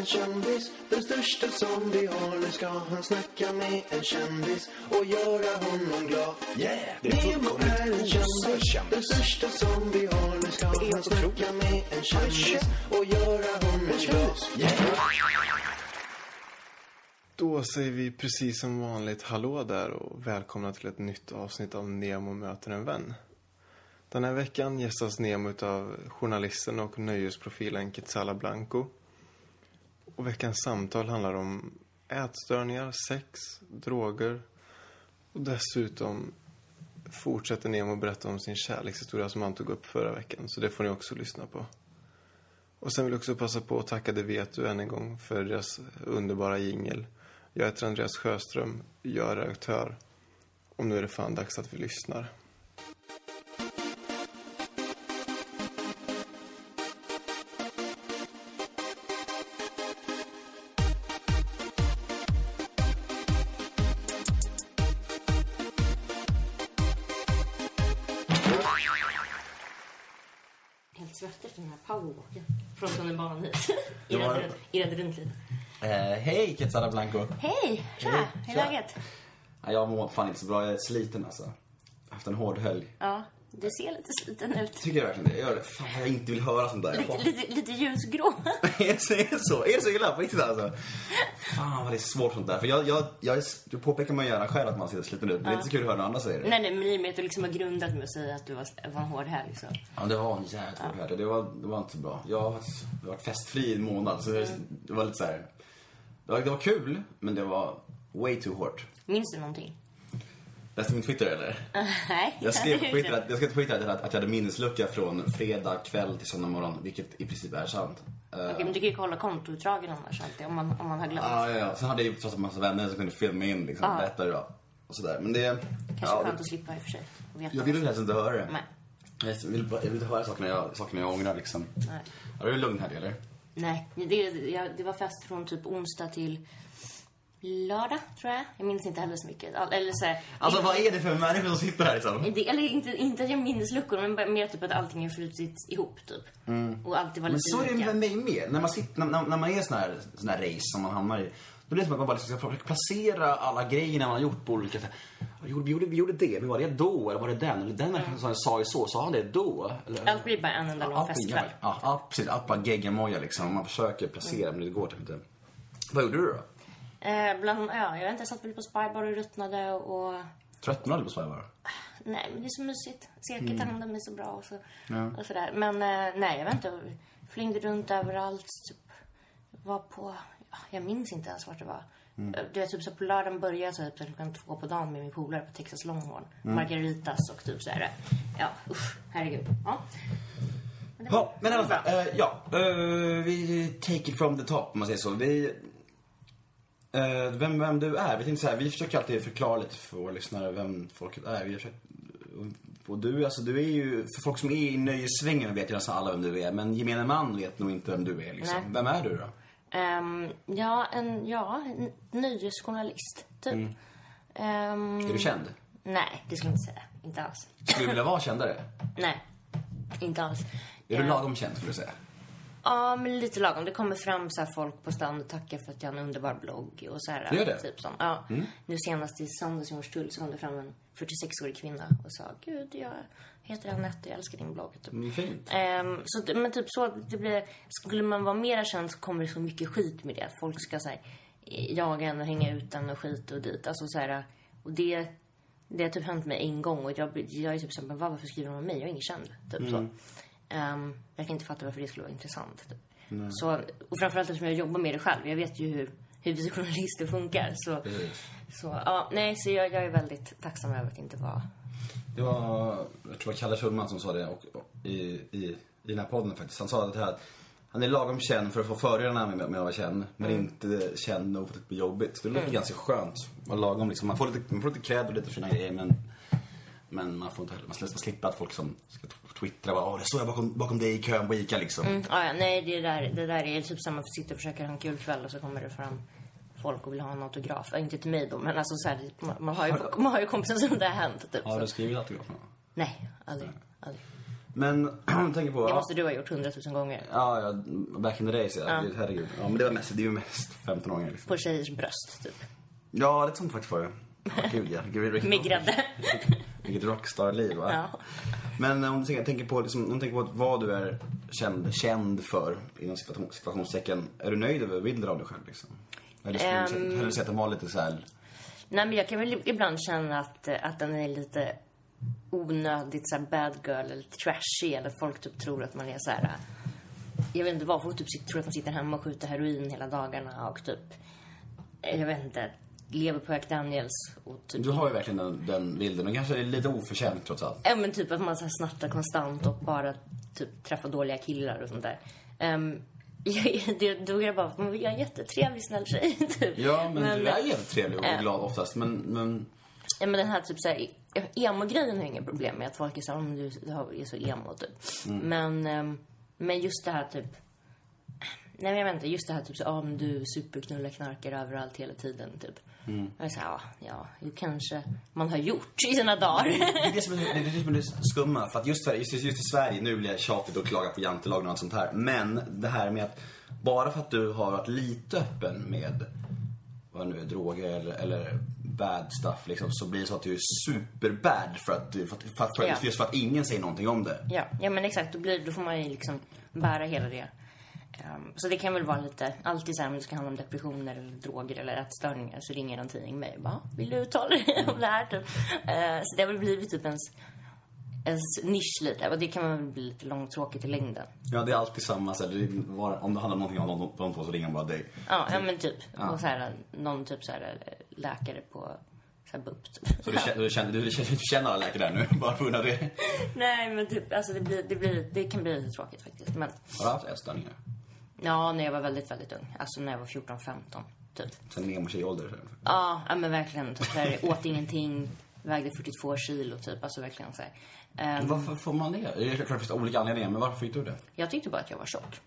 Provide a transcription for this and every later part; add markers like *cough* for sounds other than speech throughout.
en kändis. Den största som vi har. Nu ska han snacka med en kändis Och göra honom glad. Yeah! Nemo är en kändis. Den största som vi har. Nu ska han snacka med en kändis Och göra honom glad. Då säger vi precis som vanligt hallå där och välkomna till ett nytt avsnitt av Nemo möter en vän. Den här veckan gästas Nemo av journalisten och nöjesprofilen Quetzala Blanco. Och veckans samtal handlar om ätstörningar, sex, droger och dessutom fortsätter Nemo berätta om sin kärlekshistoria som han tog upp förra veckan. Så det får ni också lyssna på. Och sen vill jag också passa på att tacka Det vet du än en gång för deras underbara jingel. Jag heter Andreas Sjöström, jag är redaktör. Och nu är det fan dags att vi lyssnar. Eh, hej Quetzala Blanco. Hej! Tja! Hur är tja. läget? Ja, jag mår fan inte så bra, jag är sliten alltså. Jag har haft en hård helg. Ja, du ser lite sliten ut. Tycker jag verkligen det? Jag gör det. Fan vad jag inte vill höra sånt där. Lite, lite, lite ljusgrå. *laughs* är, det så, är det så? Är det så illa på riktigt alltså? Fan vad det är svårt sånt där. För jag, jag, jag, du påpekar man gärna själv att man ser sliten ut. Men det är inte så kul att höra när andra säger det. nej, nej, men i och med att du liksom har grundat med att säga att du var, var en hård helg så. Ja, det var en jävligt hård helg. Det var, det var inte så bra. Jag har varit, jag festfri i en månad. Så det, det var lite så här. Det var, det var kul, men det var way too hårt. Minns du någonting? Läste min Twitter eller? nej. Jag skrev på Twitter att, jag skrev på Twitter att, att jag hade minneslucka från fredag kväll till söndag morgon, vilket i princip är sant. Eh, Okej, men du kan ju kolla kontoutdragen annars alltid, om man, om man har glömt. Ja, ja, ja. Sen hade jag ju förstås en massa vänner som kunde filma in liksom, Ja. berätta då. Och sådär. Men det... Kanske ja, skönt det att slippa i och för sig. jag vill vad- ju helst inte höra det. Nej. Jag vill, jag vill inte höra sakerna jag, sakerna jag ångrar liksom. Nej. Ja, det är lugn här eller? Nej, det, jag, det var fest från typ onsdag till lördag, tror jag. Jag minns inte heller så mycket. All- Eller så här, Alltså vad är det för människor som sitter här liksom? det, eller inte, inte att jag minns luckor, men mer typ att allting har flutit ihop, typ. Och alltid var Mm. Men lite så är det med mig med. När man, sitter, när, när man är sån här, sån här race som man hamnar i. Då blir det som att man bara liksom ska försöka placera alla grejerna man har gjort på olika sätt. Vi gjorde, vi gjorde, det, men var det då? Eller var det den? Eller den människan som sa ju så, sa han det då? Eller, Allt blir bara en enda lång festkväll. ja, ja, precis. Bara geggamoja liksom. Man försöker placera, men det går typ inte. Vad gjorde du då? Eh, bland, ja, jag vet inte, jag satt väl på Spybar och ruttnade och... Tröttnade du på Spybar? Nej, men det är så mysigt. Cirkel tar hand om mig så bra och, så, Ja. och sådär. Men eh, nej, jag vet inte. Flängde runt överallt. Typ, var på... Ja, jag minns inte ens vart det var. Eh, Du vet, typ så på lördagen började jag så typ klockan två på dagen med min polare på Texas Longhorn. Margaritas och typ så här. Ja, usch, herregud. Ja. Men det var- Ja, men i alla fall. eh, ja, eh, vi take it from the top om man säger så. Vi... eh, vem, vem du är. Vi tänkte så här, vi försöker alltid förklara lite för våra lyssnare vem folket är. Vi försöker, och du, alltså, du är ju, för folk som är i nöjessvängen vet ju nästan alla vem du är. Men gemene man vet nog inte vem du är liksom. Nej. Vem är du då? Ehm, ja, en, ja, en nöjesjournalist, typ. Mm. Är du känd? Nej, det skulle jag inte säga. Inte alls. Skulle du vilja vara kändare? Nej, inte alls. Är du Ehm, lagom känd skulle du säga? Ja, men lite lagom. Det kommer fram så folk på stan och tackar för att jag har en underbar blogg och så här. Gör det? Mm. Typ sånt. Ja. Nu senast i söndags i Hornstull så kom det fram en 46-årig kvinna och sa Gud, jag heter Anette och jag älskar din blogg. Typ. Mm, fint. Ehm, så, men typ så, det blir, skulle man vara mera känd så kommer det så mycket skit med det. Att folk ska så här, jaga en och hänga ut en och skit och dit. Alltså så här, och det, det har typ hänt mig en gång och jag, jag är typ såhär, "Va, varför skriver de om mig? Jag är ingen känd. Typ så. Ehm, jag kan inte fatta varför det skulle vara intressant. Typ. Så, och framförallt eftersom jag jobbar med det själv. Jag vet ju hur, hur vi journalister funkar. Så, Precis. så, ja, nej, så jag, jag är väldigt tacksam över att inte vara... Det var, jag tror det var Kalle Schulman som sa det och, och, i, i, i den här podden faktiskt. Han sa det här att han är lagom känd för att få fördelarna med, med att vara känd, men inte känd nog för att det blir jobbigt. Det låter ganska skönt. Vara lagom liksom. Man får lite, man får lite cred och lite fina grejer, men, men man får inte heller, man slipper slippa att folk som ska tw- twittra bara, åh, det står jag bakom, bakom dig i kön på ICA liksom. Mm, ja, ja, nej, det där, det där är typ samma sitta och försöka ha en kul kväll och så kommer det fram folk och vill ha en autograf. Inte till mig då, men alltså så här, man, man, har ju, man har ju kompisar som det har hänt. Typ, Har så. du skrivit autograferna? Nej, aldrig. aldrig. Men om tänker på... Det måste du ha gjort hundratusen gånger. Ja, ja, back in the days ja. Ja. Herregud. Ja, men det var mest, det är ju mest 15-åringar liksom. På tjejers bröst, typ. Ja, lite sånt faktiskt var det. Ja, gud ja. Gud, vilket- Med grädde. Vilket rockstar-liv va? Ja. Men eh, om du tänker, tänker på, liksom, om du tänker på vad du är känd, känd för, inom situation- situationstecken. Är du nöjd över bilden av dig själv liksom? Eller skulle du Ehm. se- hellre se att den var lite så här... Nej, men jag kan väl ibland känna att, eh, att den är lite onödigt så här bad girl eller trashy. Eller folk typ tror att man är så här... eh, Jag vet inte vad, folk typ tror att man sitter hemma och skjuter heroin hela dagarna och typ... Jag vet inte. Lever på Jack Daniels och typ... Du har ju verkligen den, den bilden. Och kanske är lite oförtjänt trots allt. Ja, men typ att man så här snattar konstant och bara typ träffar dåliga killar och sånt där. Um, det, då är jag bara, men jag är en jättetrevlig, snäll tjej. *laughs* Typ. Ja, men, du är jävligt trevlig och äh. glad oftast. Men, men Ja, men den här typ såhär, emo-grejen har jag inga problem med. Att folk är såhär, om du är så emo typ. Men, ehm, men just det här typ, nej men jag vet inte, just det här typ så, om du superknullar knarkar överallt hela tiden typ. Jag är såhär, ja, ja, kanske man har gjort i sina dagar. det är det som är det, är det, som är det skumma. För att just, just, just i Sverige, nu blir jag tjatigt och klaga på jantelagen och allt sånt här. Men det här med att bara för att du har varit lite öppen med vad nu är, droger eller, eller bad stuff liksom, så blir det så att du är superbad för att, för att, för, att- för, Ja. för att ingen säger någonting om det. ja, ja men exakt, då, blir, då får man ju liksom bära hela det. Ehm, så det kan väl vara lite, alltid såhär om det ska handla om depressioner eller droger eller ätstörningar så ringer någon tidning mig och bara, vill du uttala dig *laughs* om det här typ? Eh, så det har väl blivit typ ens, ens nisch lite och det kan man väl bli lite långtråkigt i längden. Ja, det är alltid samma. Så här, det var, om det handlar om någonting om de, två så ringer de bara dig. Ja, ja men typ. Och så här, någon typ så här läkare på så här BUP typ. Så du känner, du känner, du känner, du känner alla läkare där nu, *laughs* bara på grund av det. Nej men typ, alltså det, blir, det, blir, det kan bli lite tråkigt faktiskt. Men Har du haft ätstörningar? Ja, när jag var väldigt, väldigt ung. Alltså när jag var 14-15 typ. Sen ner mot tjejålder? Ja, ja men verkligen. Typ så här, åt ingenting, vägde 42 kilo typ. Alltså verkligen så här. Ehm, Varför får man det? Det är klart det finns olika anledningar, men varför fick du det? jag tyckte bara att jag var tjock.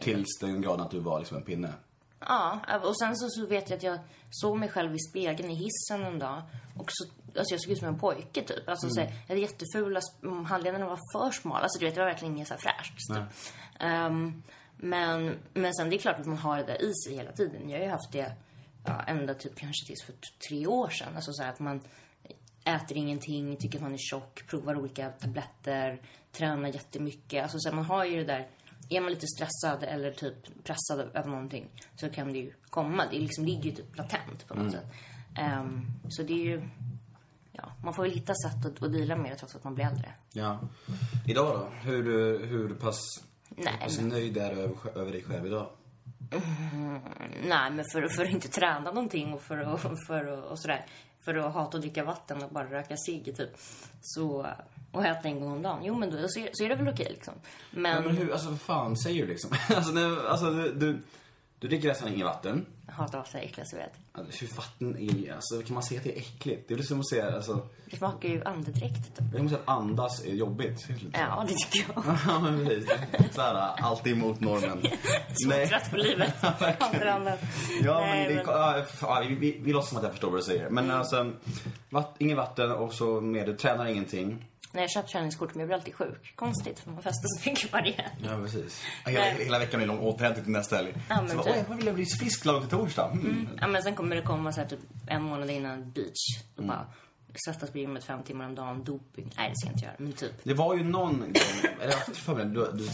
Tills den graden att du var liksom en pinne. Ja, och sen så, så vet jag att jag såg mig själv i spegeln i hissen en dag. Och så, alltså jag såg ut som en pojke typ. Alltså så här, jag hade jättefula, mm, handlederna var för smala. Alltså du vet, det var verkligen inget så här fräscht. Typ. Men, men sen det är klart att man har det där i sig hela tiden. Jag har ju haft det ja, ända typ kanske tills för tre år sedan. Alltså så att man äter ingenting, tycker att man är tjock, provar olika tabletter, tränar jättemycket. Alltså så här, man har ju det där är man lite stressad eller typ pressad över någonting så kan det ju komma. Det liksom ligger ju typ latent på något sätt. Ehm, så det är ju... Ja, man får väl hitta sätt att, att deala med det trots att man blir äldre. Ja. Idag då? Hur, du- hur pass, Nej, men- nöjd är över, över dig själv idag? Nej, men för, för att inte träna någonting och för att, *laughs* för att, och sådär. För att hata att dricka vatten och bara röka cigg typ. Så, och äta en gång om dagen. Jo, men då, så, är, så är det väl okej liksom. Men, Ja, men hur, alltså vad fan säger du liksom? *laughs* alltså, när, alltså du, du, du dricker nästan inget vatten. Hatar vatten äckligast jag vet. Alltså, hur vatten är, alltså kan man säga att det är äckligt? Det är liksom att säga, alltså, Det smakar ju andedräkt typ. jag måste säga att andas är jobbigt. Ja, det tycker jag. *laughs* Ja, men precis. Såhär, alltid emot normen. *laughs* Så trött på livet. Hatar *laughs* annat. Ja, Nej, men det, men- Ja, ja, vi, vi, vi låtsas som att jag förstår vad du säger. Men alltså, vatt, inget vatten och så med du tränar ingenting. När jag köpt träningskort, men jag blir alltid sjuk. Konstigt, för man festar så mycket varje helg. Ja, precis. Hela, hela veckan är lång återhämtning till nästa helg. Ja, men så bara, typ. jag vill bli frisk lagom till torsdag. Mm. Ja, men sen kommer det komma så här, typ en månad innan beach. Och bara svettas på gymmet fem timmar om dagen, doping. Nej, det ska jag inte göra. Men typ. Det var ju någon gång, eller jag för mig du, du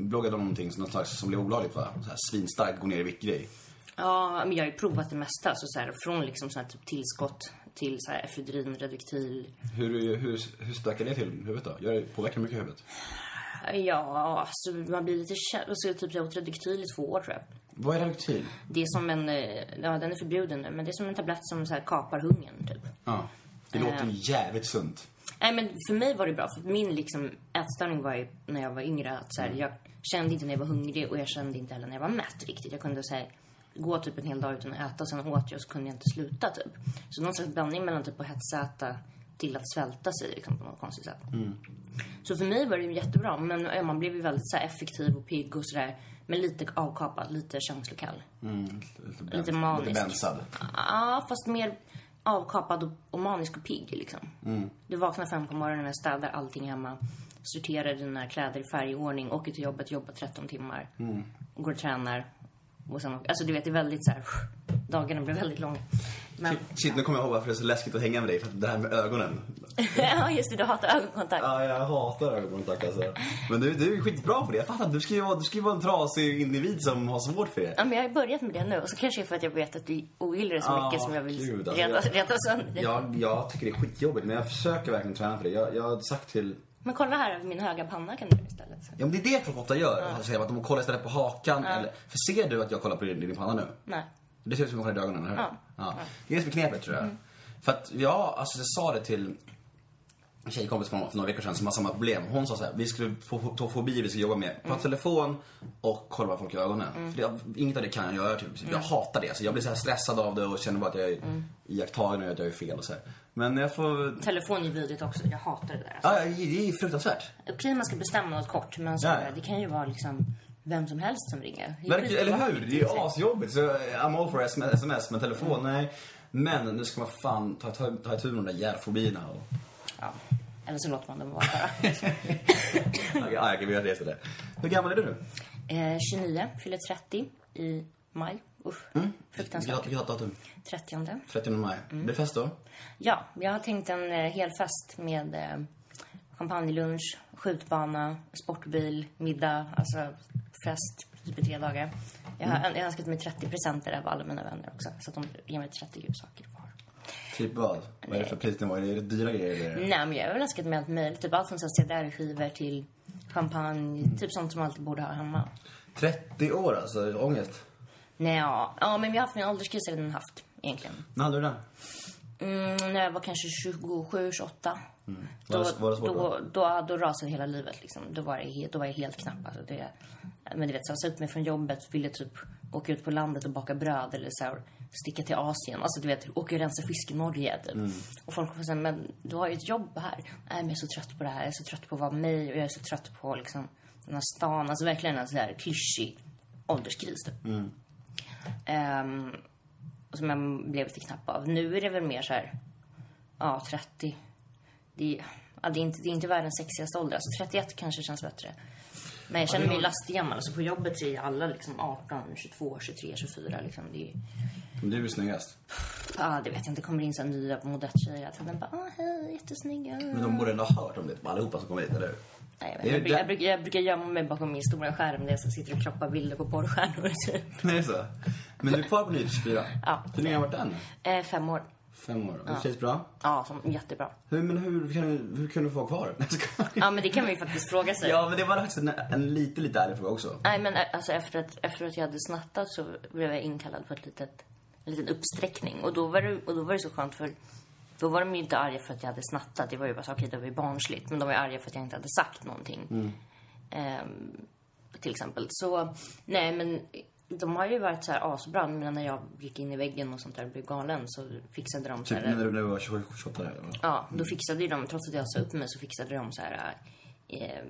bloggade om någonting som, någon slags, som blev olagligt va? Så här, svinstarkt, gå ner i vikt-grej. Ja, men jag har ju provat det mesta. Så, så här, från liksom så här, typ tillskott till så här, efedrin, reduktil. Hur, hur, hur stökar det till huvudet då? Gör det, påverkar det mycket huvudet? Ja, så man blir lite kär. Så typ jag åt reduktil i två år tror jag. Vad är reduktil? Det är som en, eh, ja den är förbjuden nu, men det är som en tablett som så här, kapar hungern typ. Ja. Det låter ju jävligt sunt. Nej men för mig var det bra, för min liksom ätstörning var ju när jag var yngre att så här, jag kände inte när jag var hungrig och jag kände inte heller när jag var mätt riktigt. Jag kunde här, gå typ en hel dag utan att äta och sen åt jag och så kunde jag inte sluta typ. Så någon slags blandning mellan typ att hetsäta till att svälta sig liksom, på något konstigt sätt. Så för mig var det ju jättebra, men man blev ju väldigt så här, effektiv och pigg och sådär. Men lite avkapad, lite känslokall. Lite, Lite manisk. Lite bensad. Ja, fast mer avkapad och, och manisk och pigg liksom. Du vaknar fem på morgonen städar allting hemma. sorterar dina kläder i färgordning, åker till jobbet, jobbar 13 timmar. Mm. Går och tränar. Och sen, alltså du vet, det är väldigt så här, *laughs* dagarna blir väldigt långa. Men, Shit, nu kommer jag ihåg varför det är så läskigt att hänga med dig. För att det här med ögonen. *laughs* ja just det, du hatar ögonkontakt. Ja, jag hatar ögonkontakt alltså. Men du, du är skitbra på det. Jag fattar. Du ska ju vara, du ska vara en trasig individ som har svårt för det. Ja, men jag har börjat med det nu. Och så kanske det är för att jag vet att du ogillar det så Ah, mycket som jag vill gud, alltså, reta, reta sönder. Jag, jag tycker det är skitjobbigt, men jag försöker verkligen träna för det. Jag, jag har sagt till... Men kolla här över min höga panna kan du göra istället. Ja, men det är det folk ofta gör. Ja. Säger att de kollar istället på hakan. Eller, för ser du att jag kollar på din, din panna nu? Nej. Det ser ut som att jag kollar i ögonen, eller hur? Ja. ja. Det är det som är knepet, tror jag. För att, ja, alltså jag sa det till en tjejkompis för några, veckor sedan som har samma problem. Hon sa så här, vi skulle få fobi vi ska jobba med. På telefon och kolla på folk i ögonen. För det, inget av det kan jag göra, typ. Jag hatar det. Så jag blir så här stressad av det och känner bara att jag är iakttagen och att jag är fel och så här. Men jag får... Telefon är vidrigt också. Jag hatar det där. Alltså. Ja, det är fruktansvärt. Okej, man ska bestämma något kort, men så, Ja. det kan ju vara liksom vem som helst som ringer. Skit- eller hur? Det är ju asjobbigt. Så I'm all for sms, men telefon, nej. Men nu ska man fan ta, ta, ta itu med de där jävla fobierna. Och... Ja. Eller så låter man dem vara bara. *laughs* Ja, jag kan göra det istället. Hur gammal är du nu? eh, 29, fyller 30 i maj. Usch, fruktansvärt. Vilket vilket datum? 30. 30 maj. Det är fest då? Ja, jag har tänkt en eh, hel fest med eh, champagnelunch, skjutbana, sportbil, middag, alltså fest typ i tre dagar. Jag har, har önskat mig 30 presenter av alla mina vänner också, så att de ger mig 30 saker var. Typ vad? Vad är det för prisnivå? Är det dyra grejer? Eller? Nej, men jag har väl önskat mig allt möjligt. Typ allt från CDR-skivor till champagne, typ sånt som man alltid borde ha hemma. 30 år alltså, ångest. Nej, ja. ja, men vi har haft en ålderskris redan haft, egentligen. När hade du den? Mm, när jag var kanske 27, 28. Då, Var det- var det svårt då, då, då rasade hela livet liksom. Då var, det, då var jag helt knapp. Alltså, det, men du vet, så jag sa upp mig från jobbet, ville typ åka ut på landet och baka bröd eller så här, sticka till Asien. Alltså du vet, åka och rensa fisk i Norge typ. Och folk var såhär, men du har ju ett jobb här. Nej men jag är så trött på det här. Jag är så trött på att vara mig och jag är så trött på liksom den här stan. Alltså verkligen en sån här klyschig ålderskris typ. Ehm, och som jag blev lite knapp av. Nu är det väl mer så här, ja 30. Det är, ja, det är, inte, det är inte världens sexigaste ålder. Alltså 31 kanske känns bättre. Men jag känner mig lastgammal. Alltså på jobbet är alla liksom 18, 22, 23, 24 liksom. Det är, Men Du är snyggast. ja, det vet jag inte. kommer in så nya modelltjejer hela tiden. Bara, ah, hej, jättesnygga. Men de borde ändå ha hört om det, allihopa som kommer hit, eller hur? Nej, jag, brukar, jag, brukar, jag brukar gömma mig bakom min stora skärm där jag sitter och kroppar bilder på porrstjärnor. *laughs* Typ. Är så? Men du är kvar på Nyhet 24? Ja. Hur länge har du varit där? Eh, fem år. Fem år. Och det känns bra? Ja, som, jättebra. Hur, men hur kan, du, hur kan du få kvar? *laughs* Nej. Ja, men det kan man ju faktiskt fråga sig. Ja, men det var faktiskt en, en lite, lite ärlig fråga också. Nej, men ä- alltså efter att, efter att jag hade snattat så blev jag inkallad på ett litet, en liten uppsträckning. Och då, var det, och då var det så skönt för då var de ju inte arga för att jag hade snattat. Det var ju bara så, okej, det var ju barnsligt. Men de var ju arga för att jag inte hade sagt någonting. Ehm, till exempel. Så, nej men de har ju varit så här asbra. Men när jag gick in i väggen och sånt där och blev galen så fixade de så Typ här, när du, när du var 27, 28 eller? vad? Ja, då fixade ju de, trots att jag sa upp mig så fixade de så här eh,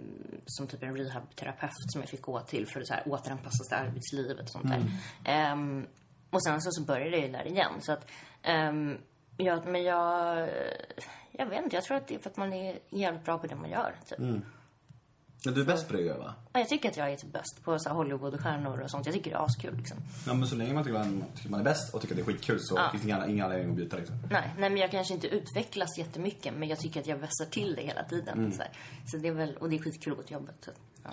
som typ en rehabterapeut som jag fick gå till för att så här, återanpassas till arbetslivet och sånt där. Ehm, och sen så, så började det ju där igen. Så att, ehm, ja, men jag, jag vet inte, jag tror att det är för att man är jävligt bra på det man gör. Typ. Men du är bäst på det att va? Ja, jag tycker att jag är typ bäst på så här, Hollywood och sånt. Jag tycker det är askul liksom. Ja, men så länge man tycker man, tycker man är bäst och tycker att det är skitkul så Ja. finns det inga, inga anledning att byta liksom. Nej, nej, men jag kanske inte utvecklas jättemycket men jag tycker att jag vässar till det hela tiden. Så, här. så det är väl, och det är skitkul att gå till jobbet. Så, ja.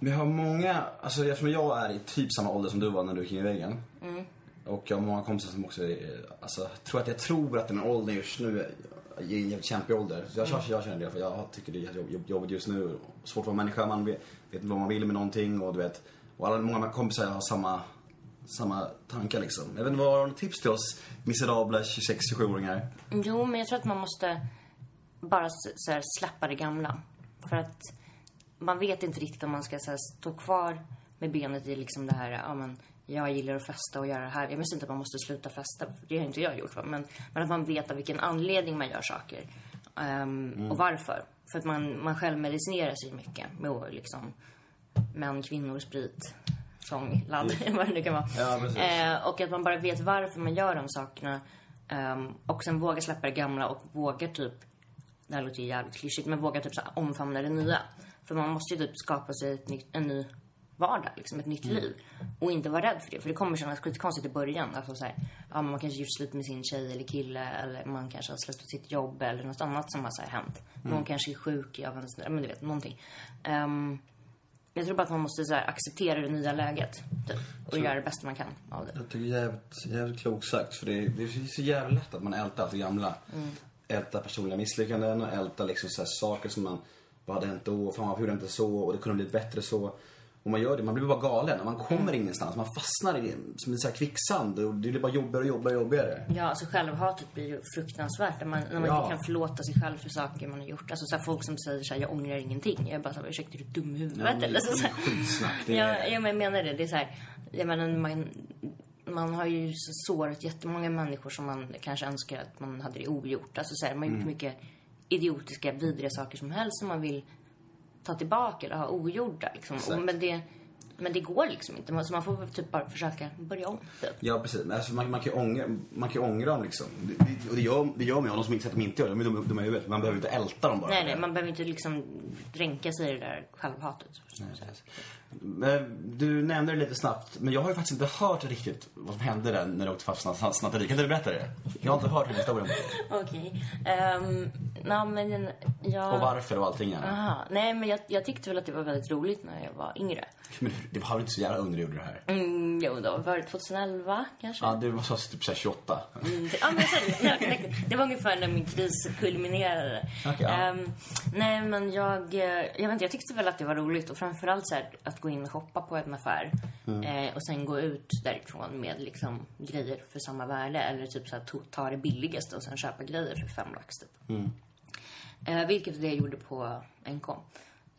Vi har många, alltså eftersom jag är i typ samma ålder som du var när du gick in i väggen. Och jag har många kompisar som också alltså, tror att jag tror att den här åldern just nu är en jävligt kämpig ålder. Så jag, jag känner det, för jag tycker det är jobb- jobb- jobbigt just nu. Svårt att vara människa, man vet, vet inte vad man vill med någonting och du vet. Och alla, många av mina kompisar har samma, samma tankar liksom. Jag vet inte, vad har du tips till oss miserabla 26-27-åringar? Jo, men jag tror att man måste bara så här, släppa det gamla. För att man vet inte riktigt om man ska så här, stå kvar med benet i liksom det här, ja men jag gillar att festa och göra det här. Jag menar inte att man måste sluta festa, det har inte jag gjort. Va? Men, men att man vet av vilken anledning man gör saker. Ehm, Och varför. För att man, man själv medicinerar sig mycket med liksom män, kvinnor, sprit, sång, ladd, *laughs* vad det nu kan vara. Ja. Eh, och att man bara vet varför man gör de sakerna. ehm, och sen vågar släppa det gamla och vågar typ det här låter ju jävligt klyschigt, men våga typ så omfamna det nya. För man måste ju typ skapa sig ett en ny vardag, liksom ett nytt liv. Och inte vara rädd för det, för det kommer kännas skitkonstigt i början. Alltså så här, ja, man kanske gjort slut med sin tjej eller kille eller man kanske har slutat sitt jobb eller något annat som har så här hänt. Någon kanske är sjuk, jag vet inte, men du vet, någonting. Ehm, jag tror bara att man måste så här, acceptera det nya läget typ, och göra det bästa man kan av det. Jag tycker det är jävligt, jävligt klokt sagt. För det är, det är så jävla lätt att man ältar allt det gamla. Ältar personliga misslyckanden och ältar liksom så här saker som man, vad hade hänt då? Fan vad hur det inte så? Och det kunde blivit bättre så. Och man gör det, man blir bara galen. Man kommer ingenstans. Man fastnar i som en så här kvicksand. Och det blir bara jobbigare och jobbigare och jobbigare. Ja, alltså självhatet blir ju fruktansvärt när man, när man Ja. inte kan förlåta sig själv för saker man har gjort. Alltså så här, folk som säger så här, jag ångrar ingenting. Jag bara så här, ursäkta, är du dum i huvudet? eller så, så här. skitsnack, det ja, är- ja, jag menar det. Det är så här, jag menar, man, man har ju så sårat jättemånga människor som man kanske önskar att man hade det ogjort. Alltså så här, man har gjort Mm. mycket idiotiska, vidriga saker som helst som man vill ta tillbaka eller ha ogjorda. Liksom. Och, men, det, men det går liksom inte. Så man får typ bara försöka börja om. Typ. Ja, precis. Men Alltså, man, man kan ju ångra, man kan ju ångra dem liksom. Det, det, och det gör, det gör man ju. De som inte säger att de inte gör det, de är dumma dumma i huvudet. Man behöver inte älta dem bara. Nej, nej, man behöver inte liksom dränka sig i det där självhatet. Nej. Men Du nämnde det lite snabbt, men jag har ju faktiskt inte hört riktigt vad som hände där när du åkte fast för snatt- snatteri. Kan du berätta det? Jag har inte hört den historien. Okej. Um, nej, men jag... Och varför och allting. Ja. Aha. Nej, men jag, jag tyckte väl att det var väldigt roligt när jag var yngre. Men det var väl inte så jävla ung när du gjorde det här? Mm, jo, då var det 2011 kanske? Ja, du var så typ så här 28. Mm, det, ja, men så, nej, det var ungefär när min kris kulminerade. Okej, ja. Ehm, nej, men jag, eh, jag, vet inte, jag tyckte väl att det var roligt. Och framförallt så här, att gå in och shoppa på en affär. Eh, och sen gå ut därifrån med liksom, grejer för samma värde. Eller typ så här, ta det billigaste och sen köpa grejer för fem lax. Typ. Eh, vilket det jag gjorde på NK.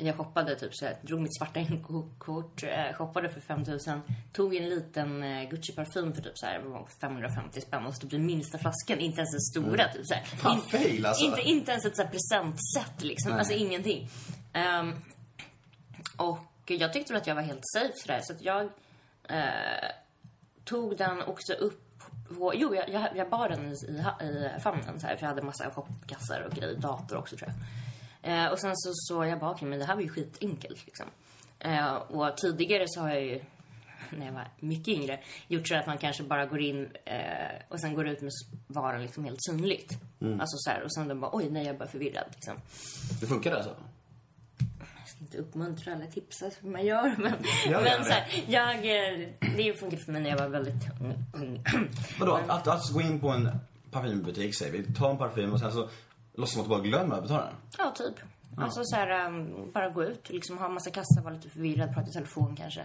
Jag shoppade typ så jag drog mitt svarta *laughs* NK-kort, eh, shoppade för 5000, tog en liten eh, Gucci-parfym för typ så här, vad var det, 550 spänn och så typ den minsta flaskan, inte ens den stora typ så här. Fan, In- fail, alltså. Inte, inte ens ett så här presentset liksom, alltså ingenting. Ehm, och jag tyckte att jag var helt safe sådär, så jag eh, tog den också upp på, jo, jag, jag, jag bar den i, i, i famnen så här, för jag hade massa shopkassar och grejer, dator också tror jag. Eh, och sen så såg jag bara, okej, men det här var ju skitenkelt liksom. Eh, och tidigare så har jag ju, *laughs* när jag var mycket yngre, gjort så att man kanske bara går in eh, och sen går ut med varan liksom helt synligt. Alltså så här, och sen då bara, oj, nej, jag är bara förvirrad liksom. Det funkade alltså? Jag inte uppmuntra eller tipsa som man gör, *laughs* men, Gör men så här, jag, eh, det funkade för mig när jag var väldigt ung. *clears throat* Vadå, att, att, att gå in på en parfymbutik säger vi, ta en parfym och sen så låtsas man att du bara glömmer att betala den? Ja, typ. Alltså så här, um, bara gå ut liksom ha en massa kassar, vara lite förvirrad, prata i telefon kanske.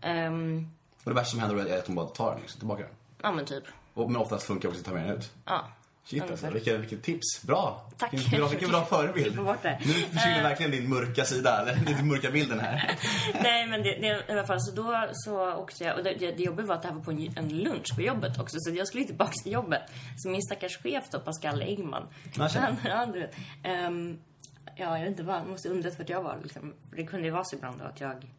Ehm, Och det värsta som händer är att hon bara tar den liksom, tillbaka den. ja, men typ. Och, men oftast funkar också att ta med den ut. Ja. Shit alltså, vilket, vilket tips. Bra! Tack. Vilken bra, vilken bra *laughs* förebild. Nu försvinner verkligen din mörka sida, eller *laughs* din mörka bilden här. *laughs* Nej, men det, det, i alla fall så då så åkte jag, och det, det, jobbiga var att det här var på en, en lunch på jobbet också, så jag skulle ju tillbaka till jobbet. Så min stackars chef då, Pascal Engman, han, han, du vet, ehm, ja, jag vet inte vad, han måste undrat vart jag var liksom. Det kunde ju vara så ibland då att jag,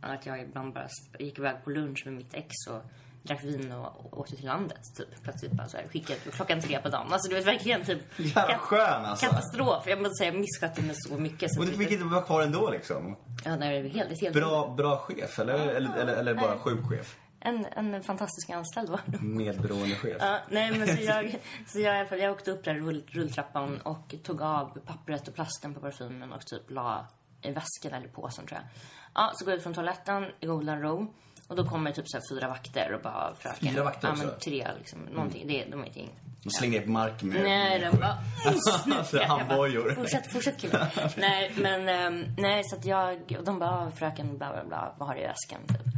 att jag ibland bara gick iväg på lunch med mitt ex och drack vin och, åkte till landet, typ. Plötsligt bara så här, skickade klockan tre på dagen. Alltså du vet verkligen typ... Jävla skön, alltså. Katastrof. Jag måste säga, jag misskötte mig så mycket. Så Och du fick inte vara kvar ändå liksom? Ja, det är helt, helt Bra, bra chef, eller? Eller, eller, eller bara sjuk chef? En, en fantastisk anställd var det. Medberoende chef. Ja, nej, men så jag, så jag, jag åkte upp där rull, rulltrappan och tog av pappret och plasten på parfymen och typ la i väskan eller påsen tror jag. Ja, så går jag ut från toaletten i Golden Row och då kommer typ så här fyra vakter och bara fröken. Fyra vakter Ja, men också? tre liksom. Någonting. Det, de är ingenting. De slänger ner på marken med... Nej, de bara... *laughs* Alltså, handbojor. Fortsätt, fortsätt killen. *laughs* nej, men ehm, nej, så att jag... Och de bara, "Ah, fröken, bla bla bla, vad har du i väskan? Typ.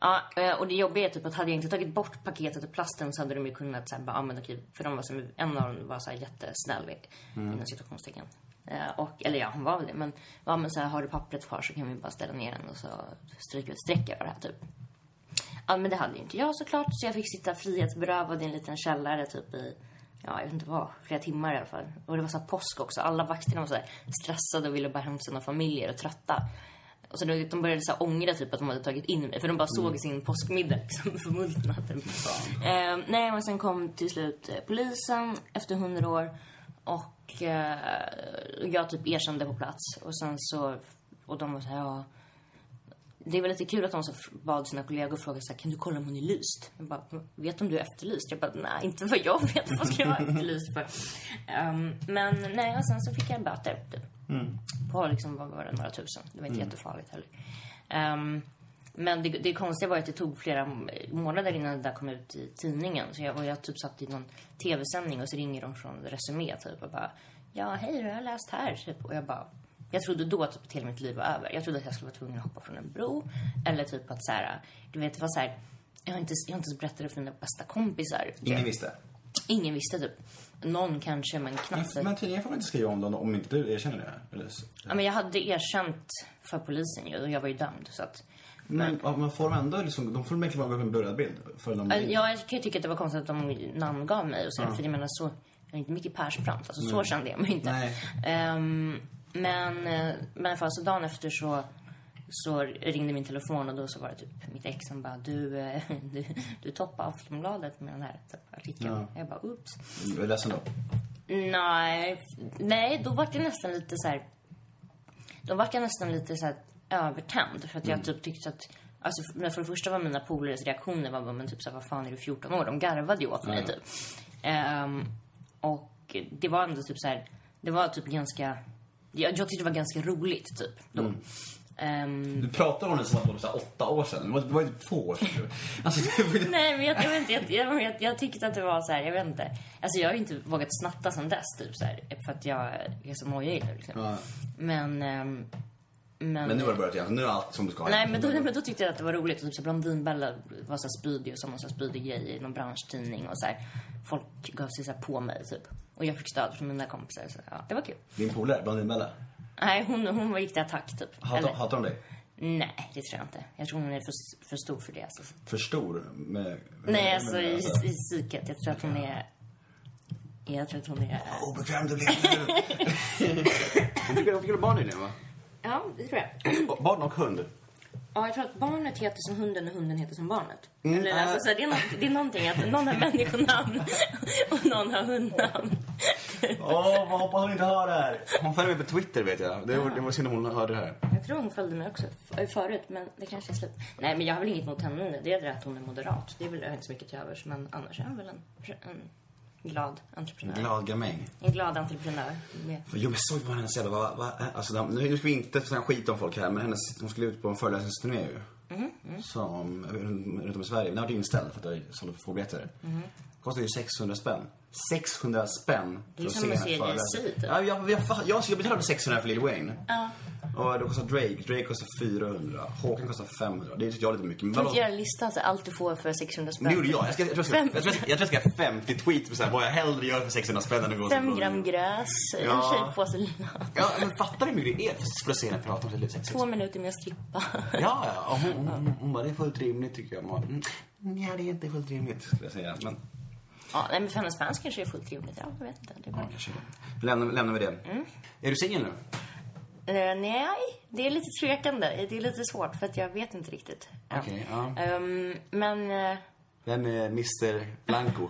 Ja, eh, och det jobbiga är typ att hade jag inte tagit bort paketet och plasten så hade de ju kunnat såhär bara, ja men okej, för de var som, en av dem var såhär jättesnäll inom situationstecken. Eh, och, eller ja, hon var väl det, men ja men såhär, har du pappret kvar så kan vi bara ställa ner den och så stryker vi ett streck över det här typ. Ja, men det hade ju inte jag såklart. Så jag fick sitta frihetsberövad i en liten källare typ i, ja, jag vet inte vad, flera timmar i alla fall. Och det var så här påsk också. Alla vakterna var så här stressade och ville bara hem sina familjer och trötta. Och så de började så här ångra typ att de hade tagit in mig. För de bara såg sin påskmiddag *laughs* liksom förmultna. Typ. Eh, nej, men sen kom till slut eh, polisen efter hundra år. Och Och eh, jag typ erkände på plats. Och sen så... Och de var så här, ja... Det var lite kul att de så bad sina kollegor fråga så här, kan du kolla om hon är lyst? Jag bara, vet om du är efterlyst? Jag bara, nej, inte vad jag vet. Vad ska jag vara efterlyst för? Ehm, men nej, och sen så fick jag böter. Typ. På liksom, vad var det, några tusen. Det var inte jättefarligt heller. Ehm, men det, det konstiga var att det tog flera månader innan det där kom ut i tidningen. Så jag, och jag typ satt i någon tv-sändning och så ringer de från Resumé typ och bara Ja, hej, du har jag läst här. Typ. Och jag bara jag trodde då att typ hela mitt liv var över. Jag trodde att jag skulle vara tvungen att hoppa från en bro. Eller typ att så här, du vet, det var så här, jag har inte, jag har inte berättat det för mina bästa kompisar. Ingen visste. Ingen visste typ. Någon kanske, men knappt. Men, men tidningen får väl inte skriva om dem om inte du erkänner det? Eller. Ja, men jag hade erkänt för polisen ju och jag var ju dömd. Så att, Men, ja, men får de ändå liksom, de får verkligen upp en blurrad bild? För de, Ja, jag kan ju tycka att det var konstigt att de namngav mig och så, för jag menar så, jag är inte mycket Persbrandt, alltså så kände jag mig inte. Nej. Ehm, men, eh, men i alla fall, så dagen efter så, så ringde min telefon och då så var det typ mitt ex som bara, du, eh, *laughs* du, du toppade Aftonbladet med den här typ, artikeln. Jag bara, oops. Jag är ledsen då. Nej, nej, då var det nästan lite så här. Då var jag nästan lite så här övertänd. För att jag typ tyckte att... Alltså, för det första var mina polares reaktioner var men typ så här, vad fan är du 14 år? De garvade ju åt mig typ. Ehm, och det var ändå typ så här. Det var typ ganska... Jag, jag tyckte det var ganska roligt typ då. Ehm, Du pratar om det som att det var åtta år sedan. Det var, ju två år sedan. *laughs* Alltså, var. Nej, men jag, jag, vet inte, jag, jag, jag, jag tyckte att det var så här, jag vet inte. Alltså jag har inte vågat snatta sen dess typ så här, för att jag är så nojig nu liksom. Ja. Men, ehm, men... Men nu har det börjat igen. Nu är allt som du ska ha. Nej, men då, men då tyckte jag att det var roligt. Och typ så Blondinbella var så spydig och sa någon så spydig grej i någon branschtidning och så här. Folk gav sig så här på mig typ. Och jag fick stöd från mina kompisar. Så ja, det var kul. Din polare, Blondinbella. Nej, hon, hon gick till attack typ. Hatar, hatar de dig? Nej, det tror jag inte. Jag tror hon är för, för stor för det. Alltså. För stor? Med, Nej, med, alltså i, i psyket. Jag tror att hon är... Jag tror att hon är... Obekväm du blev *laughs* nu. Hon fick barn nyligen va? Ja, det tror jag. *clears throat* Barn och hund. Ja, jag tror att barnet heter som hunden och hunden heter som barnet. Mm, Eller, äh. alltså, så här, det, är något, det är någonting att någon har människonamn *laughs* och någon har hundnamn. Åh, vad hoppas hon inte hör det här. Hon följer mig på Twitter vet jag. Det var, det var synd om hon hörde det här. Jag tror hon följde mig också förut, men det kanske är slut. Nej, men jag har väl inget mot henne. Det är det att hon är moderat. Det är väl inte så mycket till övers, men annars är hon väl en, en glad entreprenör. Glad gamäng. En glad entreprenör. Med. Jo men såg på hennes jävla, vad, vad, alltså de- nu ska vi inte snacka skit om folk här men hennes, hon skulle ut på en föreläsningsturné ju. Som, runt om i Sverige. Den har varit inställd för att det sålde för få biljetter. Kostar ju 600 spänn. 600 spänn för att se en föreläsning. typ. Ja, jag, jag, jag, jag betalade 600 för Lil Wayne. Och då kostar Drake, Drake kostar 400. Håkan kostar 500. Det tycker jag är lite mycket. Men Kan vadå? inte göra en lista, alltså, allt du får för 600 spänn? Det gjorde jag. Jag, ska, jag, tror jag, ska, jag, tror jag, ska, jag tror jag ska ha 50 tweets på så här, vad jag hellre gör för 600 spänn än att gå Fem som- gram gräs, en Ja. tjejpåse lina. Ja, men fattar du hur mycket det är för att se henne prata om sitt liv? Två minuter med att strippa. Ja, ja. Och hon, hon, hon, hon bara, det är fullt rimligt tycker jag. Man, mm, ja, det är inte fullt rimligt skulle jag säga. Men Ja, nej, men för hennes fans kanske det är fullt rimligt. Ja, jag vet inte. Det är bara... ja, kanske det. Lämnar, lämnar vi det. Är du singel nu? Eh, nej, det är lite tvekande. Det är lite svårt för att jag vet inte riktigt. Ja. Okej, ja. Ehm, men... eh, Vem är Mr Blanco?